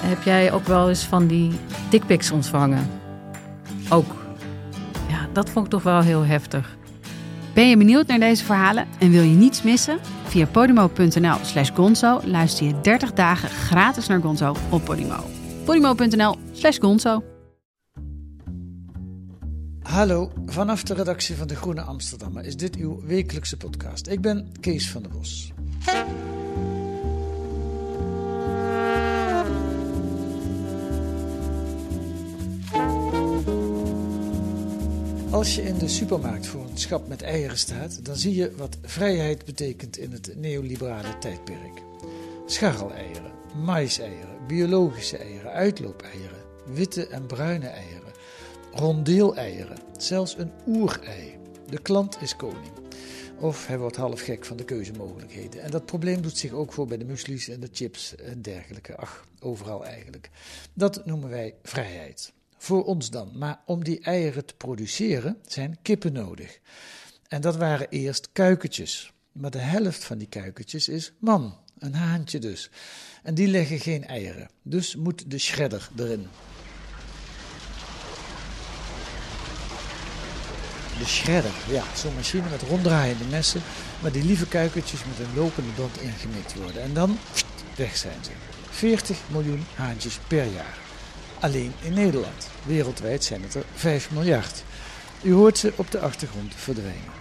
Heb jij ook wel eens van die dickpics ontvangen? Ook. Ja, dat vond ik toch wel heel heftig. Ben je benieuwd naar deze verhalen en wil je niets missen? Via podimo.nl slash gonzo luister je 30 dagen gratis naar Gonzo op Podimo. podimo.nl slash gonzo Hallo, vanaf de redactie van De Groene Amsterdammer is dit uw wekelijkse podcast. Ik ben Kees van der Bos. Als je in de supermarkt voor een schap met eieren staat, dan zie je wat vrijheid betekent in het neoliberale tijdperk. Scharreleieren, maïseieren, biologische eieren, uitloopeieren, witte en bruine eieren, rondeeleieren, zelfs een oerei. De klant is koning. Of hij wordt half gek van de keuzemogelijkheden. En dat probleem doet zich ook voor bij de muesli's en de chips en dergelijke. Ach, overal eigenlijk. Dat noemen wij vrijheid. Voor ons dan. Maar om die eieren te produceren zijn kippen nodig. En dat waren eerst kuikentjes. Maar de helft van die kuikentjes is man, een haantje dus. En die leggen geen eieren. Dus moet de shredder erin. De shredder, ja, zo'n machine met ronddraaiende messen, waar die lieve kuikentjes met een lopende band ingemikt worden. En dan, weg zijn ze. 40 miljoen haantjes per jaar. Alleen in Nederland. Wereldwijd zijn het er 5 miljard. U hoort ze op de achtergrond verdwijnen.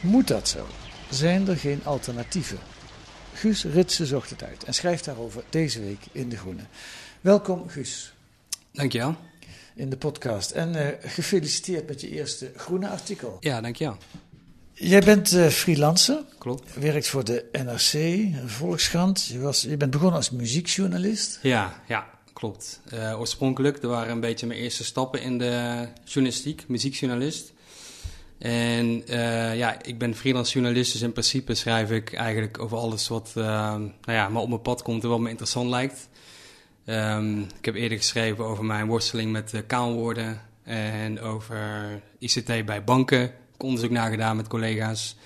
Moet dat zo? Zijn er geen alternatieven? Guus Ritsen zocht het uit en schrijft daarover deze week in De Groene. Welkom Guus. Dankjewel. In de podcast. En uh, gefeliciteerd met je eerste groene artikel. Ja, dankjewel. Jij bent uh, freelancer. Klopt. Werkt voor de NRC, Volkskrant. Je, was, je bent begonnen als muziekjournalist. Ja, ja klopt. Uh, oorspronkelijk, dat waren een beetje mijn eerste stappen in de journalistiek, muziekjournalist. En uh, ja, ik ben freelance journalist, dus in principe schrijf ik eigenlijk over alles wat uh, nou ja, maar op mijn pad komt en wat me interessant lijkt. Um, ik heb eerder geschreven over mijn worsteling met uh, kaalwoorden en over ICT bij banken. Ik heb onderzoek nagedaan met collega's.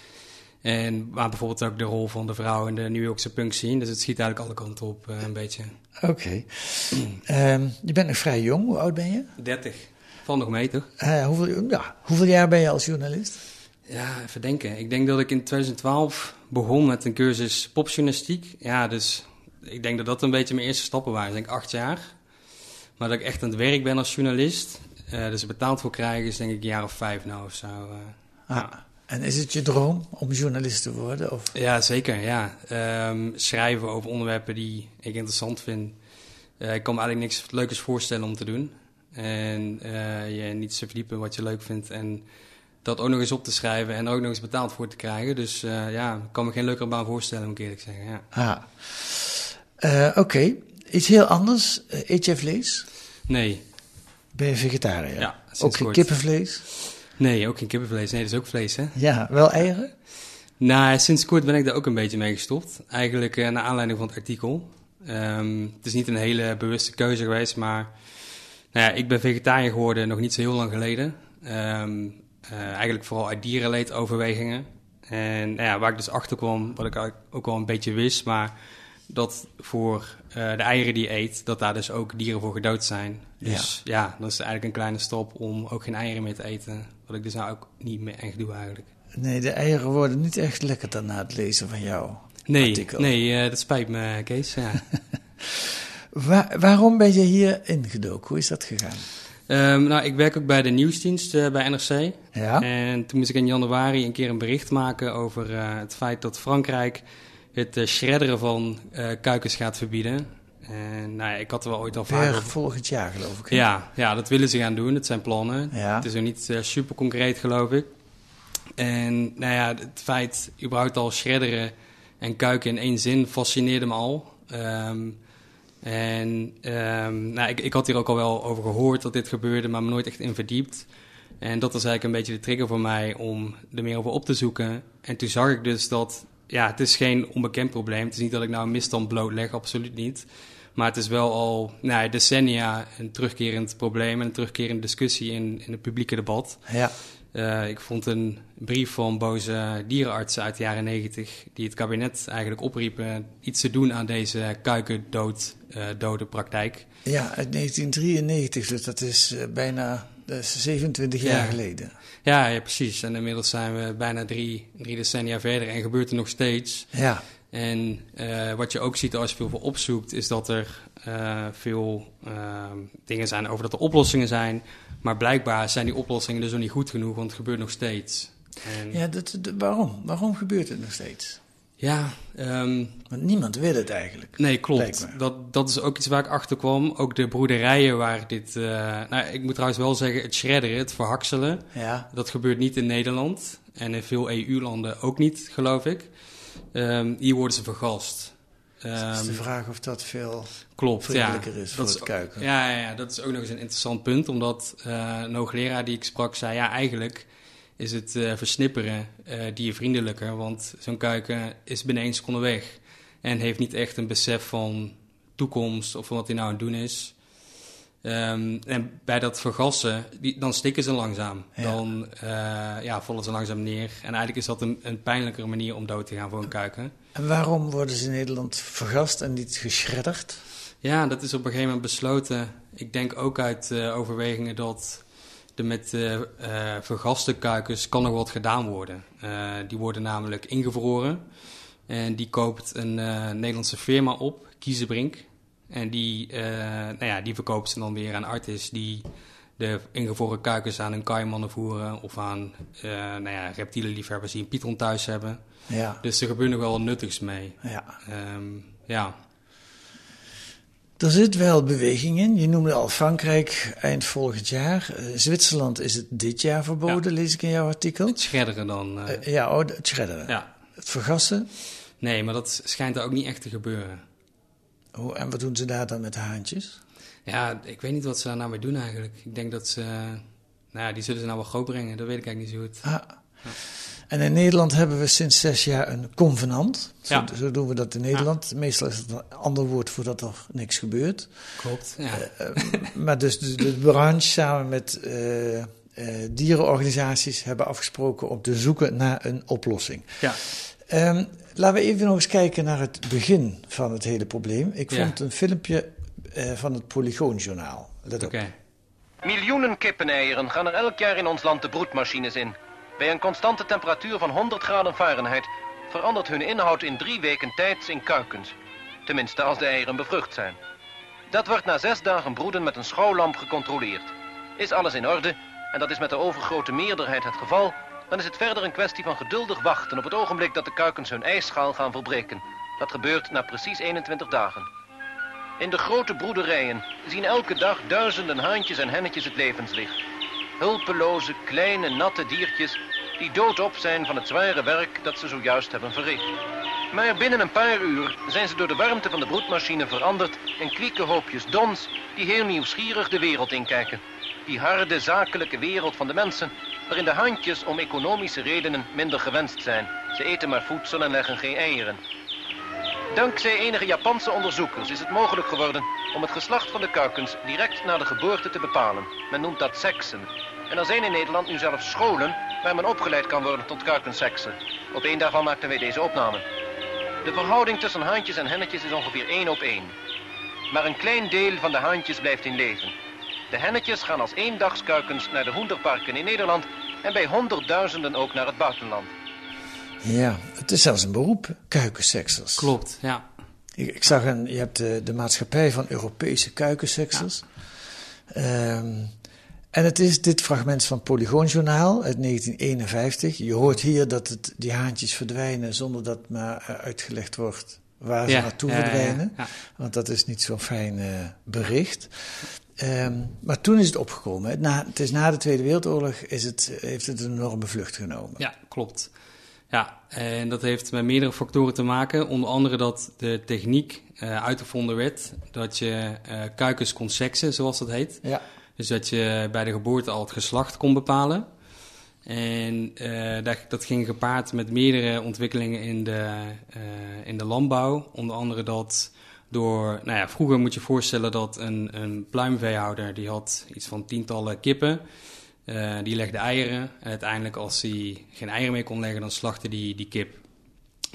En waar bijvoorbeeld ook de rol van de vrouw in de New Yorkse punk scene. Dus het schiet eigenlijk alle kanten op, uh, een beetje. Oké. Okay. um, je bent nog vrij jong. Hoe oud ben je? 30. Van nog mee, toch? Uh, hoeveel, ja, hoeveel jaar ben je als journalist? Ja, even denken. Ik denk dat ik in 2012 begon met een cursus popjournalistiek. Ja, dus ik denk dat dat een beetje mijn eerste stappen waren. Ik denk acht jaar. Maar dat ik echt aan het werk ben als journalist. Uh, dus betaald voor krijgen is denk ik een jaar of vijf nou of zo. Uh, ah, ja. En is het je droom om journalist te worden? Of? Ja, zeker. Ja. Um, schrijven over onderwerpen die ik interessant vind. Uh, ik kan me eigenlijk niks leukers voorstellen om te doen. En je niet te verdiepen wat je leuk vindt. En dat ook nog eens op te schrijven en ook nog eens betaald voor te krijgen. Dus ja, ik kan me geen leukere baan voorstellen, moet ik eerlijk zeggen. Ja. Ah. Oké, okay. iets heel anders. Eet jij vlees? Nee. Ben je vegetariër? Ja. Ook geen kippenvlees? Nee, ook geen kippenvlees. Nee, dat is ook vlees, hè? Ja, wel eieren? Nou, sinds kort ben ik daar ook een beetje mee gestopt. Eigenlijk uh, naar aanleiding van het artikel. Um, het is niet een hele bewuste keuze geweest, maar... Nou ja, ik ben vegetariër geworden nog niet zo heel lang geleden. Um, eigenlijk vooral uit dierenleedoverwegingen. En nou ja, waar ik dus achter kwam, wat ik ook wel een beetje wist, maar dat voor uh, de eieren die je eet, dat daar dus ook dieren voor gedood zijn. Dus ja. ja, dat is eigenlijk een kleine stap om ook geen eieren meer te eten. Wat ik dus nou ook niet meer echt doe eigenlijk. Nee, de eieren worden niet echt lekker dan na het lezen van jou. Nee, artikel. nee uh, dat spijt me, Kees. Ja. Waar, waarom ben je hier ingedoken? Hoe is dat gegaan? Um, nou, ik werk ook bij de nieuwsdienst uh, bij NRC. Ja. En toen moest ik in januari een keer een bericht maken over het feit dat Frankrijk het uh, shredderen van uh, kuikens gaat verbieden. En nou ja, ik had er wel ooit al vaak over... volgend jaar, geloof ik. Ja, ja, dat willen ze gaan doen. Het zijn plannen. Ja. Het is nog niet uh, super concreet, geloof ik. En nou ja, het feit überhaupt al shredderen en kuiken in één zin fascineerde me al. Um, En ehm, nou, ik, ik had hier ook al wel over gehoord dat dit gebeurde, maar me nooit echt in verdiept. En dat was eigenlijk een beetje de trigger voor mij om er meer over op te zoeken. En toen zag ik dus dat, ja, het is geen onbekend probleem. Het is niet dat ik nou een misstand blootleg, absoluut niet. Maar het is wel al nou, decennia een terugkerend probleem en een terugkerende discussie in, in het publieke debat. Ja. Uh, ik vond een brief van boze dierenartsen uit de jaren negentig... die het kabinet eigenlijk opriepen iets te doen aan deze kuikendood, uh, dode praktijk. Ja, uit 1993, dus dat is uh, bijna dat is 27 Ja. jaar geleden. Ja, ja, precies. En inmiddels zijn we bijna drie, drie decennia verder en gebeurt er nog steeds. Ja, En eh, wat je ook ziet als je veel voor opzoekt, is dat er eh, veel eh, dingen zijn over dat er oplossingen zijn. Maar blijkbaar zijn die oplossingen dus nog niet goed genoeg, want het gebeurt nog steeds. En, ja, ja dat, dat- waarom? Waarom gebeurt het nog steeds? Ehm, Want niemand wil het eigenlijk. nee, klopt. Dat, dat is ook iets waar ik achter kwam. Ook de broederijen waar dit... eh, nou, ik moet trouwens wel zeggen, het shredderen, het verhakselen... Ja, Dat gebeurt niet in Nederland en in veel EU-landen ook niet, geloof ik. Ehm, hier worden ze vergast. het is Ehm, de vraag of dat veel klopt, ja. is voor Dat het is- kuiken. Ja, ja, ja, dat is ook nog eens een interessant punt, omdat eh, een hoogleraar die ik sprak zei... ja, eigenlijk is het eh, versnipperen eh diervriendelijker, want zo'n kuiken is binnen één seconde weg... en heeft niet echt een besef van toekomst of van wat hij nou aan het doen is... Ehm, en bij dat vergassen, die, dan stikken ze langzaam. Ja. Dan eh, ja, vallen ze langzaam neer. En eigenlijk is dat een, een pijnlijkere manier om dood te gaan voor een kuiken. En waarom worden ze in Nederland vergast en niet geschredderd? Ja, dat is op een gegeven moment besloten. Ik denk ook uit overwegingen dat er met eh, vergaste kuikens kan nog wat gedaan worden. Eh, die worden namelijk ingevroren. En die koopt een Nederlandse firma op, Kiezenbrink. En die, nou ja, die verkoopt ze dan weer aan artis die de ingevroren kuikens aan hun kaimannen voeren. Of aan nou ja, reptielenliefhebbers die een python thuis hebben. Ja, Dus er gebeurt nog wel wat nuttigs mee. ja. Ehm, ja. Er zit wel beweging in. Je noemde al Frankrijk eind volgend jaar. Eh, Zwitserland is het dit jaar verboden, lees ik in jouw artikel. Het schredderen dan. eh, Eh, ja, oh, het schredderen. ja. Het vergassen. Nee, maar dat schijnt daar ook niet echt te gebeuren. Oh, en wat doen ze daar dan met de haantjes? Ja, ik weet niet wat ze daar nou mee doen eigenlijk. Ik denk dat ze... Nou ja, die zullen ze nou wel groot brengen. Dat weet ik eigenlijk niet zo goed. Ah. En in Nederland hebben we sinds zes jaar een convenant. Zo, Ja. zo doen we dat in Nederland. Meestal is het een ander woord voordat er niks gebeurt. Klopt. Ja. Eh, maar dus de, de branche samen met eh, eh, dierenorganisaties hebben afgesproken om te zoeken naar een oplossing. ja. Ehm, laten we even nog eens kijken naar het begin van het hele probleem. Ik Ja. vond een filmpje eh, van het Polygoonjournaal. Let op. Oké. Miljoenen kippeneieren gaan er elk jaar in ons land de broedmachines in. Bij een constante temperatuur van 100 graden Fahrenheit verandert hun inhoud in drie weken tijd in kuikens. Tenminste als de eieren bevrucht zijn. Dat wordt na zes dagen broeden met een schouwlamp gecontroleerd. Is alles in orde, en dat is met de overgrote meerderheid het geval, dan is het verder een kwestie van geduldig wachten op het ogenblik dat de kuikens hun ijsschaal gaan verbreken. Dat gebeurt na precies 21 dagen. In de grote broederijen zien elke dag duizenden haantjes en hennetjes het levenslicht. Hulpeloze, kleine, natte diertjes die doodop zijn van het zware werk dat ze zojuist hebben verricht. Maar binnen een paar uur zijn ze door de warmte van de broedmachine veranderd in kwieke hoopjes dons die heel nieuwsgierig de wereld inkijken. Die harde, zakelijke wereld van de mensen, waarin de handjes om economische redenen minder gewenst zijn. Ze eten maar voedsel en leggen geen eieren. Dankzij enige Japanse onderzoekers is het mogelijk geworden om het geslacht van de kuikens direct na de geboorte te bepalen. Men noemt dat seksen. En er zijn in Nederland nu zelfs scholen waar men opgeleid kan worden tot kuikenseksen. Op één daarvan maakten wij deze opname. De verhouding tussen haantjes en hennetjes is ongeveer 1 op 1. Maar een klein deel van de haantjes blijft in leven. De hennetjes gaan als eendagskuikens naar de hoenderparken in Nederland en bij honderdduizenden ook naar het buitenland. Ja, het is zelfs een beroep, kuikenseksers. Klopt, ja. Ik, ik zag een, je hebt de, de maatschappij van Europese kuikenseksers. Ehm, en het is dit fragment van Polygoonjournaal uit 1951. Je hoort hier dat het, die haantjes verdwijnen zonder dat maar eh, uitgelegd wordt waar ze naartoe verdwijnen. ja. Want dat is niet zo'n fijn eh, bericht. Ehm, maar toen is het opgekomen. hè. Na, het is na de Tweede Wereldoorlog is het, heeft het een enorme vlucht genomen. Ja, klopt. Ja, en dat heeft met meerdere factoren te maken. Onder andere dat de techniek eh, uitgevonden werd dat je kuikens kon seksen, zoals dat heet. Ja. Dus dat je bij de geboorte al het geslacht kon bepalen. En eh, dat, ging gepaard met meerdere ontwikkelingen in de, eh, in de landbouw. Onder andere dat door, nou ja, vroeger moet je voorstellen dat een, een pluimveehouder, die had iets van tientallen kippen. Eh, die legde eieren. En uiteindelijk als hij geen eieren meer kon leggen, dan slachtte die, die kip.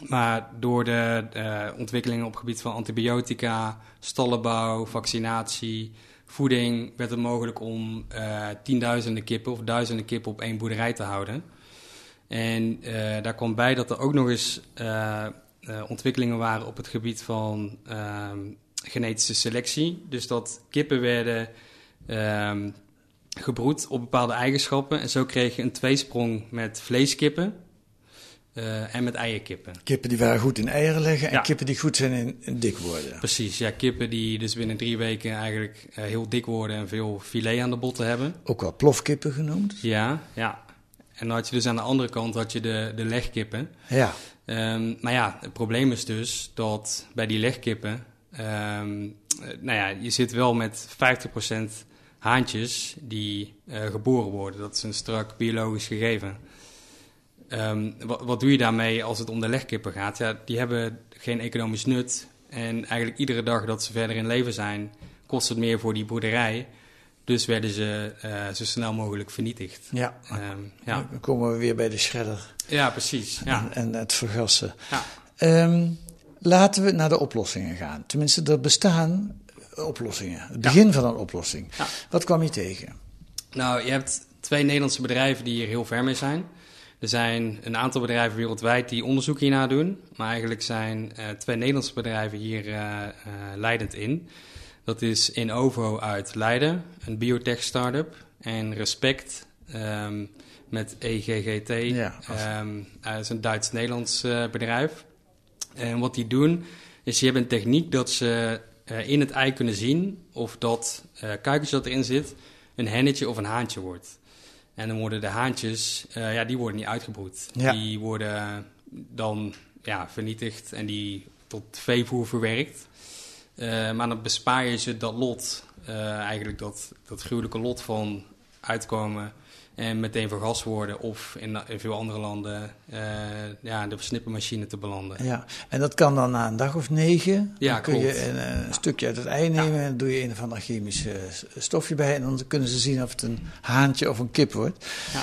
Maar door de ontwikkelingen op het gebied van antibiotica, stallenbouw, vaccinatie, voeding, werd het mogelijk om eh, tienduizenden kippen of duizenden kippen op één boerderij te houden. En eh, daar kwam bij dat er ook nog eens eh, ontwikkelingen waren op het gebied van ehm, genetische selectie. Dus dat kippen werden ehm, gebroed op bepaalde eigenschappen. En zo kreeg je een tweesprong met vleeskippen eh, en met eierkippen. Kippen die waren goed in eieren leggen en Ja. kippen die goed zijn in, in dik worden. Precies, ja, kippen die dus binnen drie weken eigenlijk eh, heel dik worden en veel filet aan de botten hebben. Ook wel plofkippen genoemd. Ja, ja. En dan had je dus aan de andere kant had je de, de legkippen. Ja, Ehm, maar ja, het probleem is dus dat bij die legkippen, ehm, eh, nou ja, je zit wel met 50% haantjes die geboren worden. Dat is een strak biologisch gegeven. Ehm, wat, wat doe je daarmee als het om de legkippen gaat? Ja, die hebben geen economisch nut. En eigenlijk iedere dag dat ze verder in leven zijn, kost het meer voor die boerderij. Dus werden ze eh, zo snel mogelijk vernietigd. ja. Ehm, ja. Dan komen we weer bij de shredder ja, precies. Ja. en, en het vergassen. Ja. Ehm, laten we naar de oplossingen gaan. Tenminste, er bestaan oplossingen. Het begin van een oplossing. Ja. Wat kwam je tegen? Nou, je hebt twee Nederlandse bedrijven die hier heel ver mee zijn. Er zijn een aantal bedrijven wereldwijd die onderzoek hiernaar doen. Maar eigenlijk zijn eh, twee Nederlandse bedrijven hier eh, eh, leidend in. Dat is Innovo uit Leiden, een biotech startup. En Respect ehm, met EGGT. Ja. Ehm, eh, dat is een Duits-Nederlands bedrijf. En wat die doen, is je hebt een techniek dat ze in het ei kunnen zien of dat eh kuikens dat erin zit, een hennetje of een haantje wordt. En dan worden de haantjes, eh, ja, die worden niet uitgebroed. Ja. Die worden dan ja, vernietigd en die tot veevoer verwerkt. Eh, maar dan bespaar je ze dat lot, eh, eigenlijk dat, dat gruwelijke lot van uitkomen en meteen vergast worden of in, in veel andere landen eh, ja, de versnippermachine te belanden. Ja, en dat kan dan na een dag of negen. Ja, dan kun klopt. je een, een stukje uit het ei nemen en dan doe je een of ander chemisch eh, stofje bij. En dan kunnen ze zien of het een haantje of een kip wordt. Ja.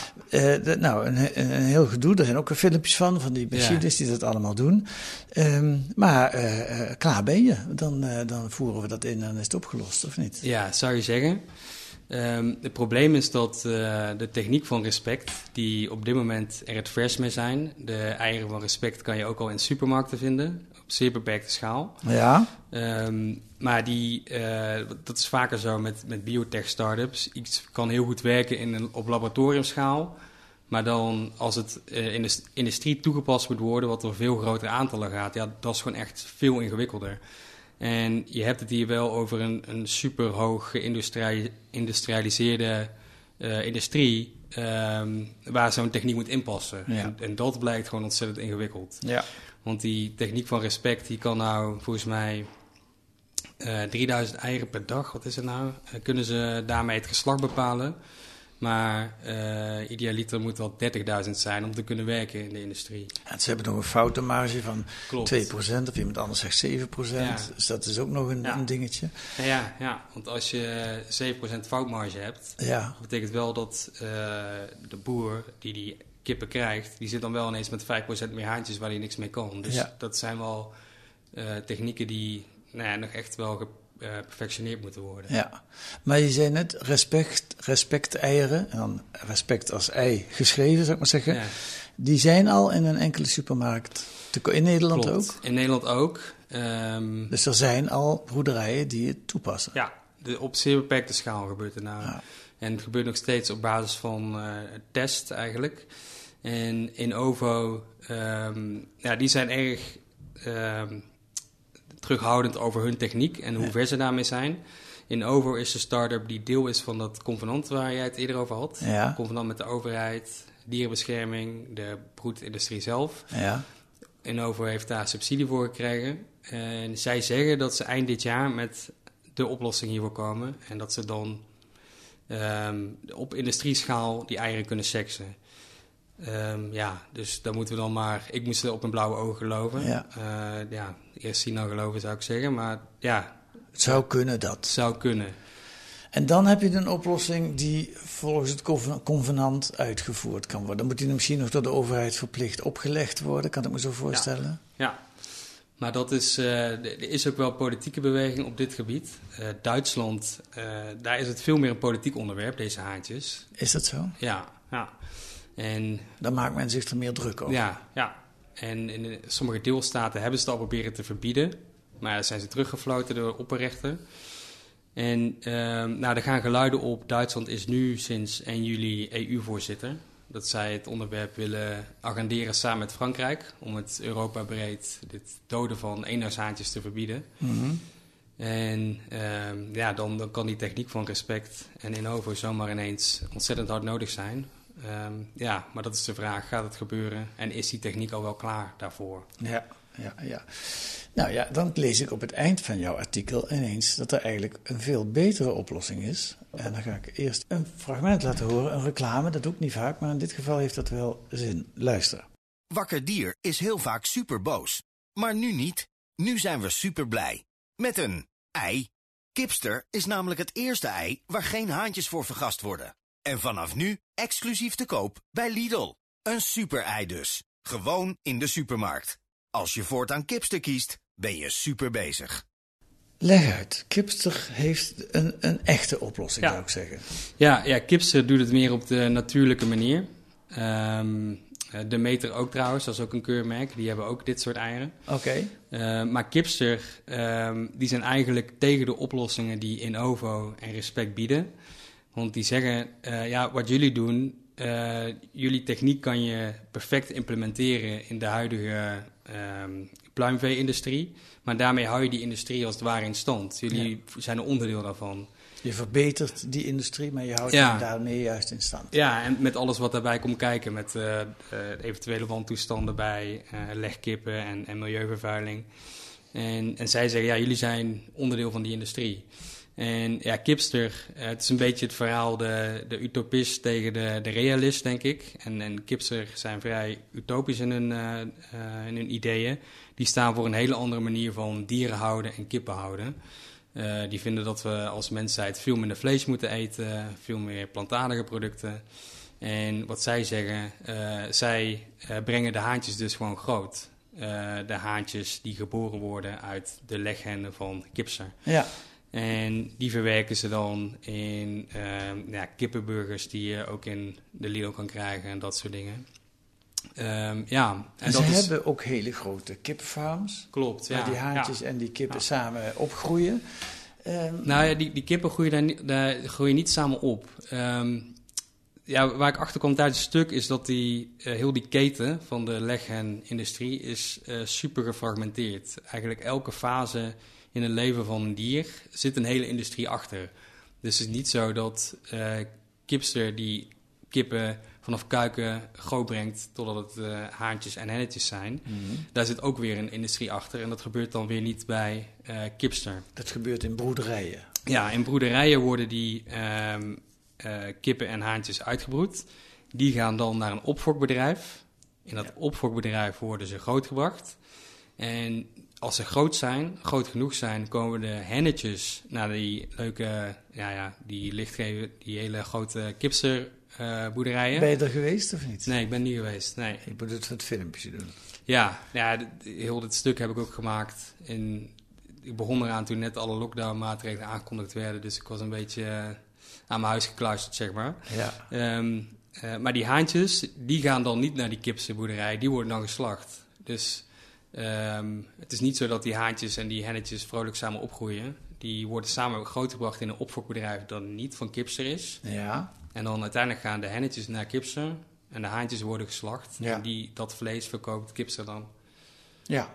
Eh, dat- nou, een, he- een heel gedoe. Er zijn ook filmpjes van, van die machines die dat allemaal doen. Ehm, maar eh, eh, klaar ben je. Dan, eh, dan voeren we dat in en dan is het opgelost, of niet? Ja, zou je zeggen. Ehm, het probleem is dat eh, de techniek van respect, die op dit moment er het vers mee zijn. De eieren van respect kan je ook al in supermarkten vinden, op zeer beperkte schaal. Ja, Ehm, maar die, eh, dat is vaker zo met, met biotech-startups. Iets kan heel goed werken in een, op laboratoriumschaal. Maar dan als het eh, in de industrie toegepast moet worden, wat er veel grotere aantallen gaat, ja, dat is gewoon echt veel ingewikkelder. En je hebt het hier wel over een, een super hoog geïndustrialiseerde eh, industrie, ehm, waar zo'n techniek moet inpassen. Ja. En, en dat blijkt gewoon ontzettend ingewikkeld. ja. Want die techniek van respect, die kan nou volgens mij eh 3000 eieren per dag, wat is het nou? Eh, kunnen ze daarmee het geslacht bepalen. Maar eh idealiter moet wel 30.000 zijn om te kunnen werken in de industrie. En ze hebben nog een foutenmarge van Klopt. 2%, of iemand anders zegt 7%. Ja. Dus dat is ook nog een, Ja. een dingetje. Ja, ja, ja, want als je 7% foutmarge hebt, Ja, dat betekent wel dat eh, de boer die die kippen krijgt, die zit dan wel ineens met 5% meer haantjes waar hij niks mee kan. Dus Ja. dat zijn wel eh, technieken die nou ja, nog echt wel geperfectioneerd moeten worden. Ja, maar je zei net respect, respect eieren, en dan respect als ei geschreven, zou ik maar zeggen. Ja. Die zijn al in een enkele supermarkt, in Nederland Klopt. ook. In Nederland ook. Ehm, Dus er zijn al broederijen die het toepassen. ja, de, op zeer beperkte schaal gebeurt het nou. Ja. En het gebeurt nog steeds op basis van eh, test eigenlijk. En in OVO, ehm, ja, die zijn erg ehm, terughoudend over hun techniek en hoe ver ze daarmee zijn. In OVO is de start-up die deel is van dat convenant waar jij het eerder over had. Ja. Convenant met de overheid, dierenbescherming, de broedindustrie zelf. Ja, Innovo heeft daar subsidie voor gekregen. En zij zeggen dat ze eind dit jaar met de oplossing hiervoor komen. En dat ze dan ehm, op industrieschaal die eieren kunnen seksen. Ehm, ja, dus daar moeten we dan maar... Ik moest op een blauwe ogen geloven. Ja. Eh, ja, eerst zien dan geloven zou ik zeggen. Maar ja, Het zou kunnen het dat. zou kunnen. En dan heb je een oplossing die volgens het conven- convenant uitgevoerd kan worden. Dan moet die misschien nog door de overheid verplicht opgelegd worden, kan ik me zo voorstellen. Ja, maar dat is, eh, er is ook wel politieke beweging op dit gebied. Eh, Duitsland, daar is het veel meer een politiek onderwerp, deze haantjes. Is dat zo? Ja, ja. En Dan maakt men zich er meer druk over. ja, ja. En in de- sommige deelstaten hebben ze het al proberen te verbieden. Maar zijn ze teruggefloten door opperrechter. En ehm, nou, er gaan geluiden op. Duitsland is nu sinds 1 juli EU-voorzitter. Dat zij het onderwerp willen agenderen samen met Frankrijk. Om het Europa breed dit doden van eenhuishaantjes te verbieden. Mhm. En ehm, ja, dan, dan kan die techniek van respect en Innovo zomaar ineens ontzettend hard nodig zijn. Ehm, ja, maar dat is de vraag, gaat het gebeuren? En is die techniek al wel klaar daarvoor? Ja, ja, ja. Nou ja, dan lees ik op het eind van jouw artikel ineens dat er eigenlijk een veel betere oplossing is. En dan ga ik eerst een fragment laten horen, een reclame. Dat doe ik niet vaak, maar in dit geval heeft dat wel zin. Luister. Wakker dier is heel vaak super boos. Maar nu niet. Nu zijn we super blij. Met een ei. Kipster is namelijk het eerste ei waar geen haantjes voor vergast worden. En vanaf nu exclusief te koop bij Lidl. Een super ei dus. Gewoon in de supermarkt. Als je voortaan kipster kiest, ben je super bezig. Leg uit. Kipster heeft een, een echte oplossing, Ja. zou ik zeggen. Ja, ja, Kipster doet het meer op de natuurlijke manier. Ehm, eh, de meter ook trouwens, dat is ook een keurmerk. Die hebben ook dit soort eieren. Oké. Eh, maar Kipster, ehm, die zijn eigenlijk tegen de oplossingen die Innovo en Respect bieden. Want die zeggen, eh, ja, wat jullie doen, eh, jullie techniek kan je perfect implementeren in de huidige ehm pluimvee-industrie. Maar daarmee hou je die industrie als het ware in stand. Jullie zijn een onderdeel daarvan. Je verbetert die industrie, maar je houdt Ja. hem daarmee juist in stand. Ja, en met alles wat daarbij komt kijken, met eh, eventuele wantoestanden bij eh, legkippen en, en milieuvervuiling. En, en zij zeggen, ja, jullie zijn onderdeel van die industrie. En ja, Kipster, eh, het is een beetje het verhaal de, de utopist tegen de, de realist, denk ik. En, en Kipster zijn vrij utopisch in hun, eh, eh, in hun ideeën. Die staan voor een hele andere manier van dieren houden en kippen houden. Die vinden dat we als mensheid veel minder vlees moeten eten, veel meer plantaardige producten. En wat zij zeggen, zij brengen de haantjes dus gewoon groot. De haantjes die geboren worden uit de leghenden van kipser. Ja. En die verwerken ze dan in eh, ja, kippenburgers die je ook in de Lidl kan krijgen en dat soort dingen. Ehm, ja, en ze dat is, hebben ook hele grote kippenfarms. klopt. Waar Ja, die ja. haantjes en die kippen Ja. samen opgroeien. Ehm, Nou ja, die, die kippen groeien, daar, niet- daar groeien niet samen op. Ehm, ja, waar ik achter kwam tijdens het stuk is dat die, eh, heel die keten van de leghenindustrie is eh, super gefragmenteerd. Eigenlijk elke fase in het leven van een dier zit een hele industrie achter. Dus het is niet zo dat eh, kipster die kippen vanaf kuiken groot brengt totdat het eh, haantjes en hennetjes zijn. mhm. Daar zit ook weer een industrie achter en dat gebeurt dan weer niet bij eh, kipster. Dat gebeurt in broederijen. Ja, in broederijen worden die ehm, eh, kippen en haantjes uitgebroed. Die gaan dan naar een opfokbedrijf. In dat Ja. opfokbedrijf worden ze grootgebracht. En als ze groot zijn, groot genoeg zijn, komen de hennetjes naar die leuke, ja, ja, die lichtgeven, die hele grote kipsterboerderijen. Ben je er geweest of niet? Nee, ik ben niet geweest. Nee. Ik moet het filmpje doen. Ja, ja heel dit stuk heb ik ook gemaakt. En ik begon eraan toen net alle lockdown-maatregelen aangekondigd werden. Dus ik was een beetje eh, aan mijn huis gekluisterd, zeg maar. Ja. Ehm, eh, maar die haantjes, die gaan dan niet naar die kipsenboerderij. Die worden dan geslacht. Dus ehm, het is niet zo dat die haantjes en die hennetjes vrolijk samen opgroeien. Die worden samen grootgebracht in een opfokbedrijf dat niet van kipster is. Ja. En dan uiteindelijk gaan de hennetjes naar kipster. En de haantjes worden geslacht. Ja. En die, dat vlees verkoopt kipster dan. Ja.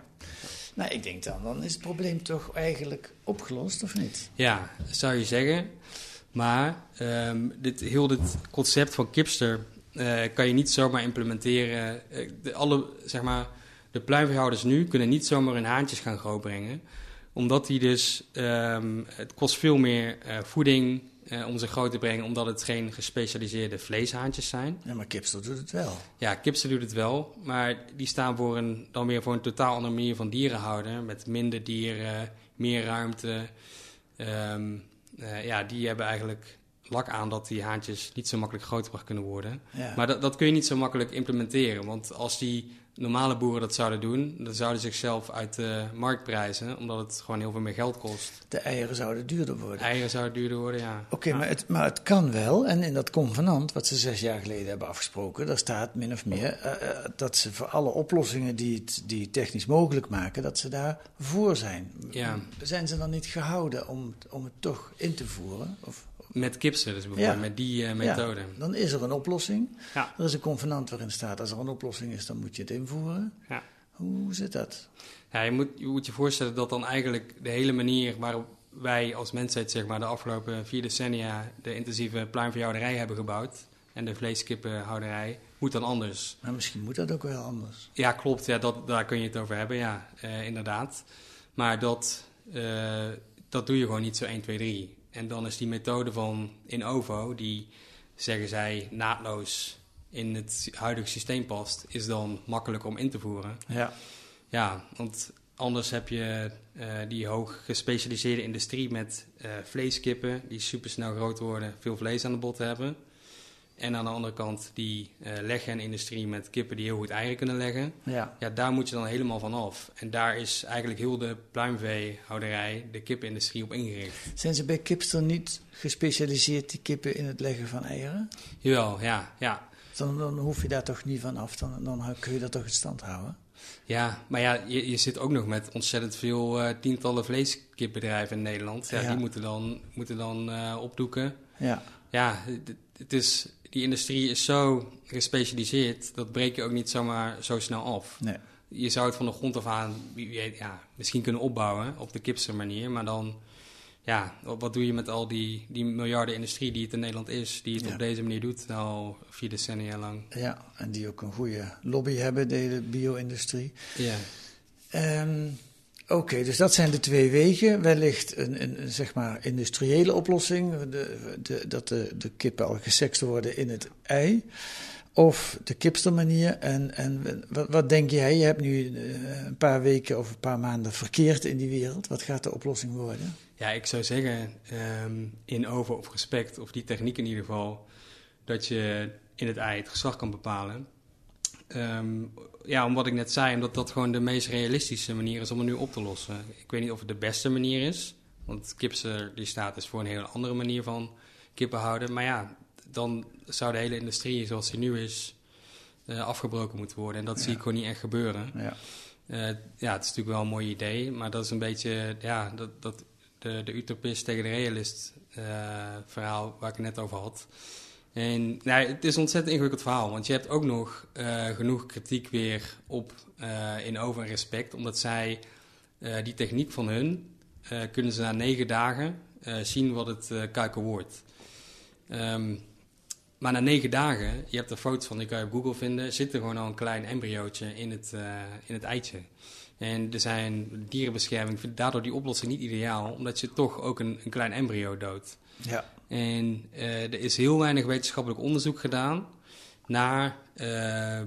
Nou, ik denk dan, dan is het probleem toch eigenlijk opgelost, of niet? Ja, zou je zeggen. Maar ehm, dit, heel dit concept van kipster eh, kan je niet zomaar implementeren. Eh, de, alle, zeg maar, de pluimveehouders nu kunnen niet zomaar hun haantjes gaan grootbrengen. Omdat die dus, ehm, het kost veel meer eh, voeding eh, om ze groot te brengen, omdat het geen gespecialiseerde vleeshaantjes zijn. Ja, maar Kipster doet het wel. Ja, Kipster doet het wel, maar die staan voor een, dan weer voor een totaal andere manier van dieren houden. Met minder dieren, meer ruimte. Ehm, eh, ja, die hebben eigenlijk lak aan dat die haantjes niet zo makkelijk grootgebracht kunnen worden. Ja. Maar dat, dat kun je niet zo makkelijk implementeren. Want als die normale boeren dat zouden doen, dan zouden ze zichzelf uit de markt prijzen, omdat het gewoon heel veel meer geld kost. De eieren zouden duurder worden. Eieren zouden duurder worden, ja. Oké, Ja. maar, het, maar het kan wel. En in dat convenant, wat ze zes jaar geleden hebben afgesproken, daar staat min of meer eh, eh, dat ze voor alle oplossingen die het die technisch mogelijk maken, dat ze daar voor zijn. Ja. Zijn ze dan niet gehouden om, om het toch in te voeren? Of, Met kipsen dus bijvoorbeeld, Ja. met die eh, methode. Ja, dan is er een oplossing. Ja. Er is een convenant waarin staat, als er een oplossing is, dan moet je het invoeren. Ja. Hoe zit dat? Ja, je, moet, je moet je voorstellen dat dan eigenlijk de hele manier waarop wij als mensheid zeg maar, de afgelopen vier decennia de intensieve pluimveehouderij hebben gebouwd en de vleeskippenhouderij, moet dan anders. Maar misschien moet dat ook wel anders. Ja, klopt. Ja, dat, daar kun je het over hebben, ja, eh, inderdaad. Maar dat, eh, dat doe je gewoon niet zo 1, 2, 3. En dan is die methode van Innovo, die zeggen zij naadloos in het huidige systeem past, is dan makkelijk om in te voeren. Ja. Ja, want anders heb je eh, die hoog gespecialiseerde industrie met eh, vleeskippen die supersnel groot worden, veel vlees aan de bot hebben. En aan de andere kant die eh leggenindustrie met kippen die heel goed eieren kunnen leggen. Ja. Ja, daar moet je dan helemaal van af. En daar is eigenlijk heel de pluimveehouderij, de kippenindustrie op ingericht. Zijn ze bij Kipster niet gespecialiseerd, die kippen, in het leggen van eieren? Jawel, ja, ja. Dan, dan hoef je daar toch niet van af, dan, dan kun je dat toch in stand houden? Ja, maar ja, je, je zit ook nog met ontzettend veel eh, tientallen vleeskipbedrijven in Nederland. Ja, Ja. Die moeten dan, moeten dan eh, opdoeken. Ja. Ja, het is, die industrie is zo gespecialiseerd, dat breek je ook niet zomaar zo snel af. Nee. Je zou het van de grond af aan wie weet, ja, misschien kunnen opbouwen op de kipse manier, maar dan, ja, wat, doe je met al die, die miljarden industrie die het in Nederland is, die het Ja. op deze manier doet, al vier decennia lang. Ja, en die ook een goede lobby hebben, de hele bio-industrie. Ja, Ehm, Oké, dus dat zijn de twee wegen. Wellicht een, een, zeg maar industriële oplossing, de, de, dat de, de kippen al gesext worden in het ei. Of de kipstermanier. En, en wat, denk jij? Je hebt nu eh, een paar weken of een paar maanden verkeerd in die wereld. Wat gaat de oplossing worden? ja ik zou zeggen, ehm, in over of respect, of die techniek in ieder geval, dat je in het ei het geslacht kan bepalen. Ehm, ja, om wat ik net zei, omdat dat gewoon de meest realistische manier is om het nu op te lossen. Ik weet niet of het de beste manier is, want kipser die staat is voor een hele andere manier van kippen houden. Maar ja, dan zou de hele industrie zoals die nu is eh, afgebroken moeten worden. En dat zie ik gewoon niet echt gebeuren. Ja. Eh, ja, het is natuurlijk wel een mooi idee, maar dat is een beetje ja, dat, dat, de, de utopist tegen de realist eh, verhaal waar ik het net over had. En nou, het is een ontzettend ingewikkeld verhaal, want je hebt ook nog eh, genoeg kritiek weer op eh, in over en respect, omdat zij eh, die techniek van hun kunnen ze na negen dagen zien wat het kuiken wordt. Ehm, maar na negen dagen, je hebt er foto's van, die kan je op Google vinden, zit er gewoon al een klein embryootje in het, in het eitje. En er zijn dierenbescherming vindt daardoor die oplossing niet ideaal, omdat je toch ook een, een klein embryo doodt. Ja. En eh, er is heel weinig wetenschappelijk onderzoek gedaan naar eh, eh,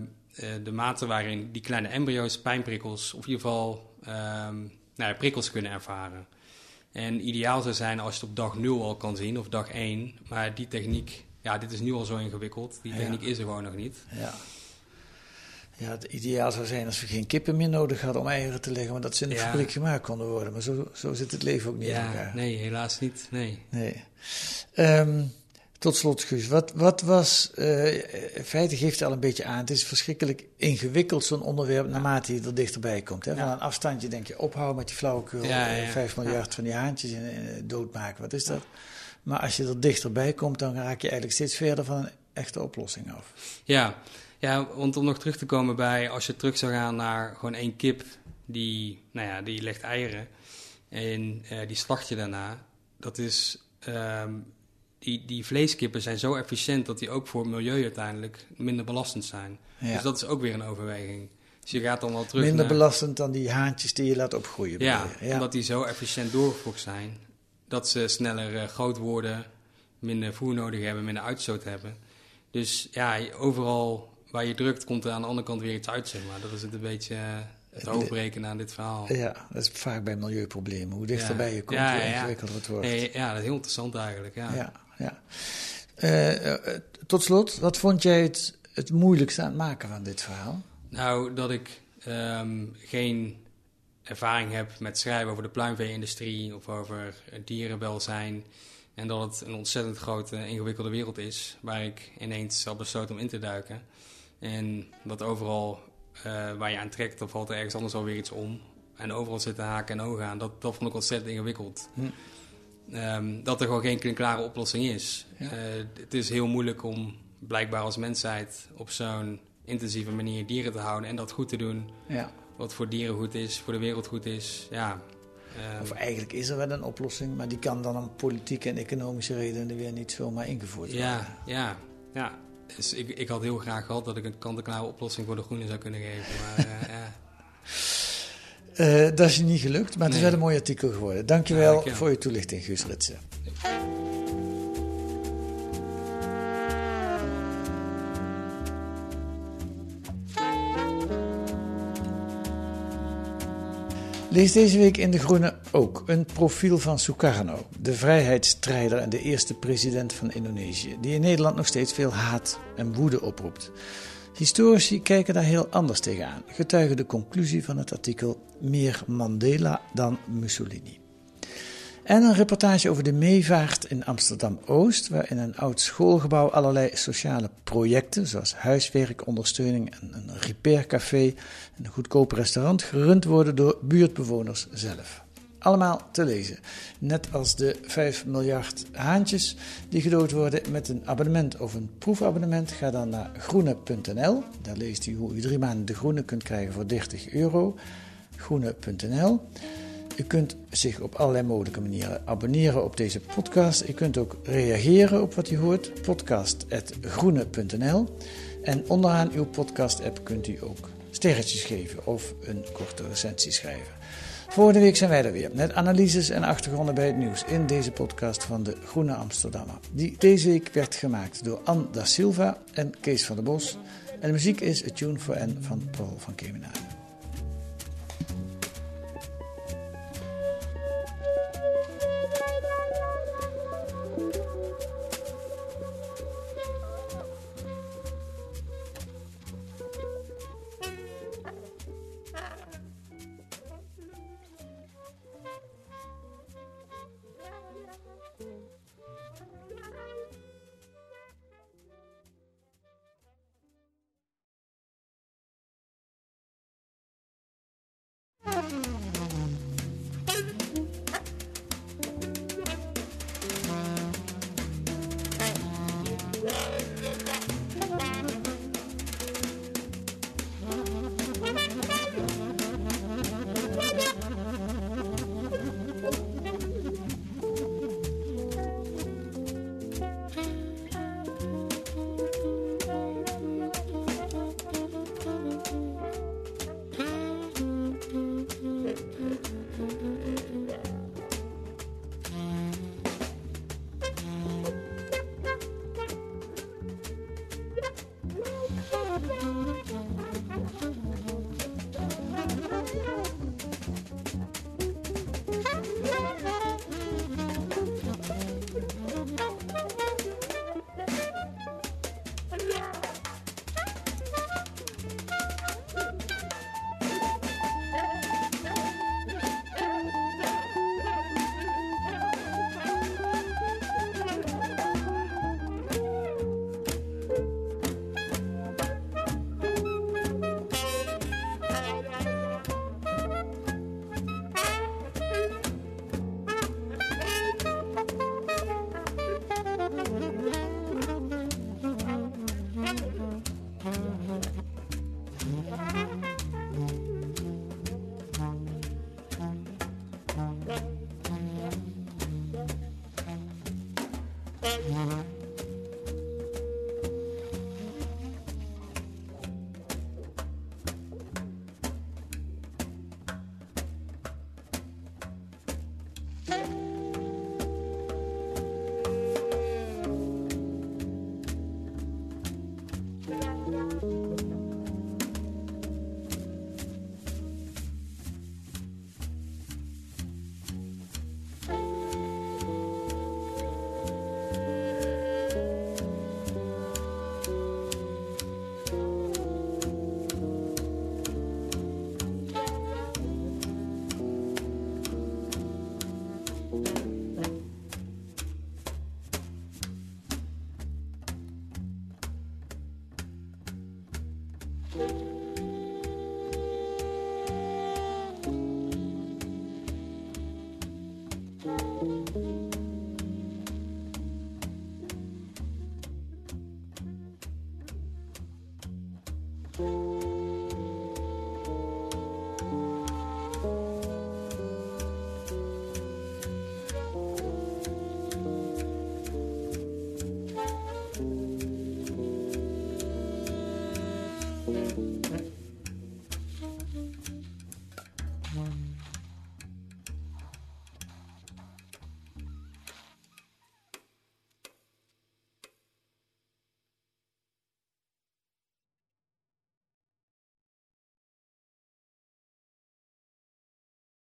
de mate waarin die kleine embryo's pijnprikkels, of in ieder geval ehm, nou ja, prikkels kunnen ervaren. En ideaal zou zijn als je het op dag 0 al kan zien, of dag 1. Maar die techniek, ja, dit is nu al zo ingewikkeld. Die Ja. techniek is er gewoon nog niet. Ja. Ja, het ideaal zou zijn als we geen kippen meer nodig hadden om eieren te leggen, maar dat ze in de Ja. fabriek gemaakt konden worden. Maar zo, zo zit het leven ook niet in Ja, elkaar. nee, helaas niet. Nee. Nee. Ehm, tot slot, Guus, wat, wat was. eh, in feite geeft het al een beetje aan. Het is verschrikkelijk ingewikkeld, zo'n onderwerp, naarmate je er dichterbij komt. Hè? Van een afstandje denk je ophouden met die flauwekul. Ja, eh, ja, Vijf ja. miljard van die haantjes en, eh, doodmaken. Wat is dat? Maar als je er dichterbij komt, dan raak je eigenlijk steeds verder van een echte oplossing af. Ja. Ja, want om nog terug te komen bij als je terug zou gaan naar gewoon één kip die, nou ja, die legt eieren en eh, die slacht je daarna. Dat is, ehm, die, die vleeskippen zijn zo efficiënt dat die ook voor het milieu uiteindelijk minder belastend zijn. Ja. Dus dat is ook weer een overweging. Dus je gaat dan wel terug Minder naar... belastend dan die haantjes die je laat opgroeien. Ja, ja. omdat die zo efficiënt doorgevoerd zijn. Dat ze sneller eh, groot worden, minder voer nodig hebben, minder uitstoot hebben. Dus ja, overal waar je drukt, komt er aan de andere kant weer iets uit, zeg maar. Dat is het een beetje eh, het hoofdbreken aan dit verhaal. Ja, dat is vaak bij milieuproblemen. Hoe dichterbij Ja. je komt, hoe ingewikkelder het wordt. Nee, ja, dat is heel interessant eigenlijk, ja. Ja, ja. Eh, eh, tot slot, wat vond jij het, het moeilijkste aan het maken van dit verhaal? Nou, dat ik ehm, geen ervaring heb met schrijven over de pluimvee-industrie of over eh, dierenwelzijn. En dat het een ontzettend grote, ingewikkelde wereld is, waar ik ineens had besloten om in te duiken. En dat overal eh, waar je aan trekt, dan valt er ergens anders alweer iets om. En overal zitten haken en ogen aan. Dat, dat vond ik ontzettend ingewikkeld. Hm. Ehm, dat er gewoon geen klare oplossing is. Ja. Eh, het is heel moeilijk om blijkbaar als mensheid op zo'n intensieve manier dieren te houden en dat goed te doen. Ja. Wat voor dieren goed is, voor de wereld goed is. Ja. ehm, Of eigenlijk is er wel een oplossing, maar die kan dan om politieke en economische redenen weer niet zomaar ingevoerd worden. ja, ja, ja. Dus ik, ik had heel graag gehad dat ik een kant-en-klare oplossing voor de groene zou kunnen geven. Maar eh, ja. Eh, dat is niet gelukt, maar het is wel een mooi artikel geworden. Dankjewel, dankjewel. voor je toelichting, Guus Ritsen. Lees deze week in De Groene ook een profiel van Sukarno, de vrijheidsstrijder en de eerste president van Indonesië, die in Nederland nog steeds veel haat en woede oproept. Historici kijken daar heel anders tegenaan, getuigen de conclusie van het artikel Meer Mandela dan Mussolini. En een reportage over de meevaart in Amsterdam-Oost, waar in een oud schoolgebouw allerlei sociale projecten, zoals huiswerkondersteuning en een repaircafé en een goedkoop restaurant, gerund worden door buurtbewoners zelf. Allemaal te lezen, net als de 5 miljard haantjes die gedood worden met een abonnement of een proefabonnement. Ga dan naar groene.nl, daar leest u hoe u drie maanden de groene kunt krijgen voor 30 euro. Groene.nl. U kunt zich op allerlei mogelijke manieren abonneren op deze podcast. U kunt ook reageren op wat u hoort. Podcast.groene.nl. En onderaan uw podcast-app kunt u ook sterretjes geven of een korte recensie schrijven. Volgende week zijn wij er weer met analyses en achtergronden bij het nieuws in deze podcast van de Groene Amsterdammer. Die deze week werd gemaakt door Anne da Silva en Kees van der Bos. En de muziek is A Tune for N van Paul van Kemenade.